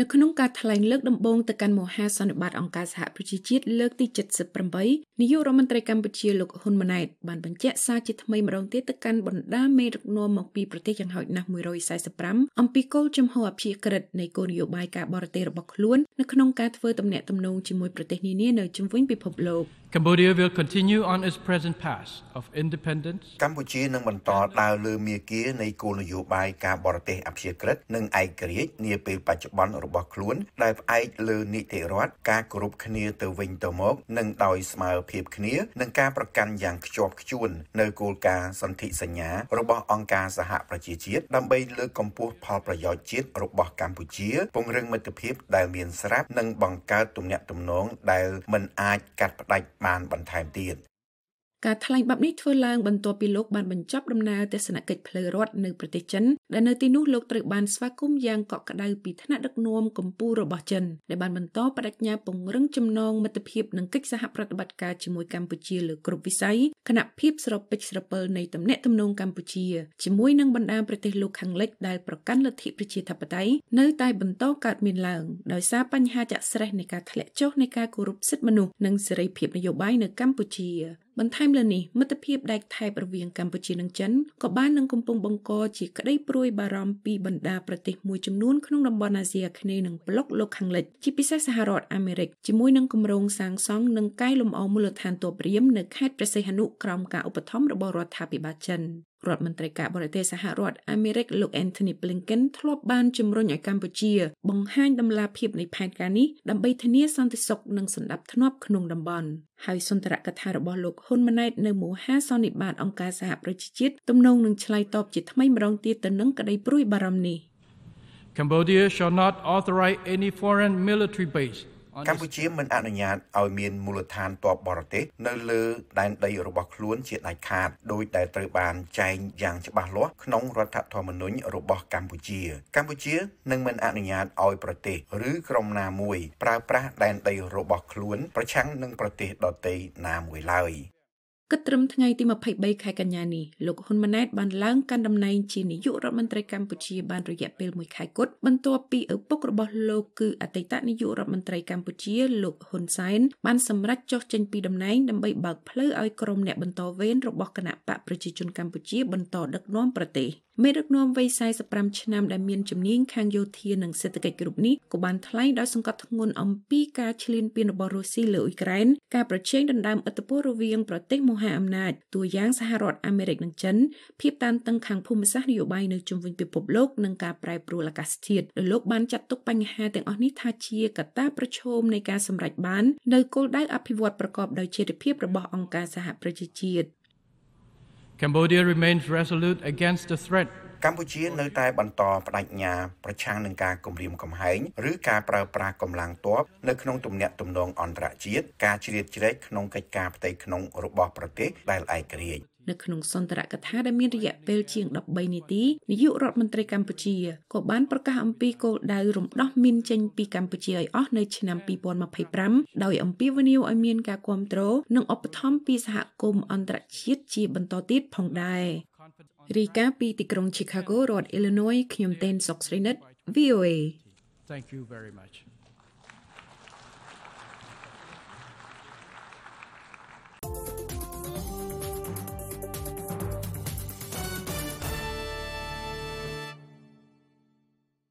នៅក្នុងការថ្លែងលើកដំបូងទៅកាន់មហាសន្និបាតអង្គការសហប្រជាជាតិលើកទី78នាយករដ្ឋមន្ត្រីកម្ពុជាលោកហ៊ុនម៉ាណែតបានបញ្ជាក់សារជាថ្មីម្ដងទៀតទៅកាន់បណ្ដាមេដឹកនាំមកពីប្រទេសយ៉ាងហោចណាស់145អំពីគោលជំហរអព្យាក្រឹតនៃគោលនយោបាយការបរទេសរបស់ខ្លួននៅក្នុងការធ្វើទំនាក់ទំនងជាមួយប្រទេសនានានៅជុំវិញពិភពលោក Cambodia will continue on its present path of independence កម្ពុជានឹងបន្តដើរលើមាគ៌ានៃគោលនយោបាយការបរទេសអព្យាក្រឹតនិងឯករាជ្យនាពេលបច្ចុប្បន្នរបស់ខ្លួន ដែលផ្អែកលើនីតិរដ្ឋការគោរពគ្នាទៅវិញទៅមកនិងដោយស្មើភាពគ្នានិងការប្រកាន់យ៉ាងខ្ជាប់ខ្ជួននៅគោលការណ៍សន្ធិសញ្ញា របស់អង្គការសហប្រជាជាតិដើម្បីលើកកម្ពស់ផលប្រយោជន៍ជាតិរបស់កម្ពុជា ពង្រឹងមិត្តភាពដែលមានស្រាប់និងបង្កើតទំនាក់ទំនងដែលមិនអាចកាត់ផ្ដាច់បានបន្ថែមទៀត ការថ្លែងបែបនេះធ្វើឡើងបន្ទាប់ពីលោកបានបញ្ចប់ដំណើរទស្សនកិច្ចផ្លូវរដ្ឋនៅប្រទេសចិនដែលនៅទីនោះលោកត្រូវបានស្វាគមន៍យ៉ាងកក់ក្ដៅពីថ្នាក់ដឹកនាំកម្ពុជារបស់ចិនដែលបានបន្តបដិញ្ញាពង្រឹងចំណងមិត្តភាពនិងកិច្ចសហប្រតិបត្តិការជាមួយកម្ពុជាលើគ្រប់វិស័យគណៈភាពស្រពេចស្រពិលនៃទំនាក់ទំនងកម្ពុជាជាមួយនឹងបណ្ដាប្រទេសលោកខាងលិចដែលប្រកាន់លទ្ធិប្រជាធិបតេយ្យនៅតែបន្តកើតមានឡើងដោយសារបញ្ហាចាក់ស្រេះនៃការធ្លាក់ចុះនៃការគោរពសិទ្ធិមនុស្សនិងសេរីភាពនយោបាយនៅកម្ពុជា បន្ថែមលើនេះមិត្តភាពដែកថែបរវាងកម្ពុជានិងចិនក៏បាននឹងកំពុងបង្កជាក្តីព្រួយបារម្ភពីបណ្ដាប្រទេសមួយចំនួនក្នុងតំបន់អាស៊ីអាគ្នេយ៍និងប្លុកលោកខាងលិចជាពិសេសសហរដ្ឋអាមេរិកជាមួយនឹងគម្រោងសាងសង់និងកែលម្អមូលដ្ឋានទ័ពរៀមនៅខេត្តព្រះសីហនុក្រោមការឧបត្ថម្ភរបស់រដ្ឋាភិបាលចិនរដ្ឋមន្ត្រីការបរទេសសហរដ្ឋអាមេរិកលោក Anthony Blinken ធ្លាប់បានជំរុញឲ្យកម្ពុជា បង្ហាញដំណាភាពនៃផែនការនេះដើម្បីធានាសន្តិសុខនិងសន្តិភាពក្នុងតំបន់ហើយសន្ទរកថារបស់លោកហ៊ុនម៉ាណែតនៅមហាសន្និបាតអង្គការសហប្រជាជាតិទំនងនឹងឆ្លើយតបជាថ្មីម្ដងទៀតទៅនឹងក្តីព្រួយបារម្ភនេះ Cambodia shall not authorize any foreign military base កម្ពុជាមិនអនុញ្ញាតឲ្យមានមូលដ្ឋានទ័ពបរទេសនៅលើដែនដីរបស់ខ្លួនជាដាច់ខាតដោយដែលត្រូវបានចែងយ៉ាងច្បាស់លាស់ក្នុងរដ្ឋធម្មនុញ្ញរបស់កម្ពុជា កម្ពុជានឹងមិនអនុញ្ញាតឲ្យប្រទេសឬក្រុមណាមួយប្រើប្រាស់ដែនដីរបស់ខ្លួន ប្រឆាំងនឹងប្រទេសដទៃណាមួយឡើយ គិតត្រឹមថ្ងៃទី23ខែកញ្ញានេះលោកហ៊ុនម៉ាណែតបានឡើងកាន់តំណែងជានាយករដ្ឋមន្ត្រីកម្ពុជាបានរយៈពេល1ខែគត់បន្ទាប់ពីឪពុករបស់លោកគឺអតីតនាយករដ្ឋមន្ត្រីកម្ពុជាលោកហ៊ុនសែនបានសម្រេចចុះចេញពីតំណែងដើម្បីបើកផ្លូវឲ្យក្រុមអ្នកបន្តវេនរបស់គណៈបកប្រជាជនកម្ពុជាបន្តដឹកនាំប្រទេស។មេដឹកនាំវ័យ45ឆ្នាំដែលមានជំនាញខាងយោធានិងសេដ្ឋកិច្ចគ្រប់នេះក៏បានថ្លែងដោយសង្កត់ធ្ងន់អំពីការឈ្លានពានរបស់រុស្ស៊ីលើអ៊ុយក្រែនការប្រជែងដណ្ដើមឥទ្ធិពលរវាងប្រទេសមហាអំណាចតួយ៉ាងសហរដ្ឋអាមេរិកនិងចិនភាពតានតឹងខាងភូមិសាស្ត្រនយោបាយនៅជុំវិញពិភពលោកនិងការប្រែប្រួលអាកាសធាតុដោយលោកបានចាត់ទុកបញ្ហាទាំងអស់នេះថាជាកត្តាប្រឈមនៃការសម្រេចបាននៅគោលដៅអភិវឌ្ឍប្រកបដោយចីរភាពរបស់អង្គការសហប្រជាជាតិ Cambodia remains resolute against the threat កម្ពុជានៅតែបន្តបដិញ្ញាប្រឆាំងនឹងការគំរាមកំហែងឬការប្រើប្រាស់កម្លាំងទ័ពនៅក្នុងទំនាក់ទំនងអន្តរជាតិការជ្រៀតជ្រែកក្នុងកិច្ចការផ្ទៃក្នុងរបស់ប្រទេសដែលឯករាជ្យនៅក្នុងសន្ទរកថាដែលមានរយៈពេលជាង13នាទីនាយករដ្ឋមន្ត្រីកម្ពុជាក៏បានប្រកាសអំពីគោលដៅរំដោះមីនចេញពីកម្ពុជាឲ្យអស់នៅឆ្នាំ2025ដោយអំពាវនាវឲ្យមានការគ្រប់គ្រងនិងឧបត្ថម្ភពីសហគមន៍អន្តរជាតិជាបន្តទៀតផងដែរ រីកាពីទីក្រុង Chicago រដ្ឋ Illinois ខ្ញុំតេនសុកស្រីនិត VOA Thank you very much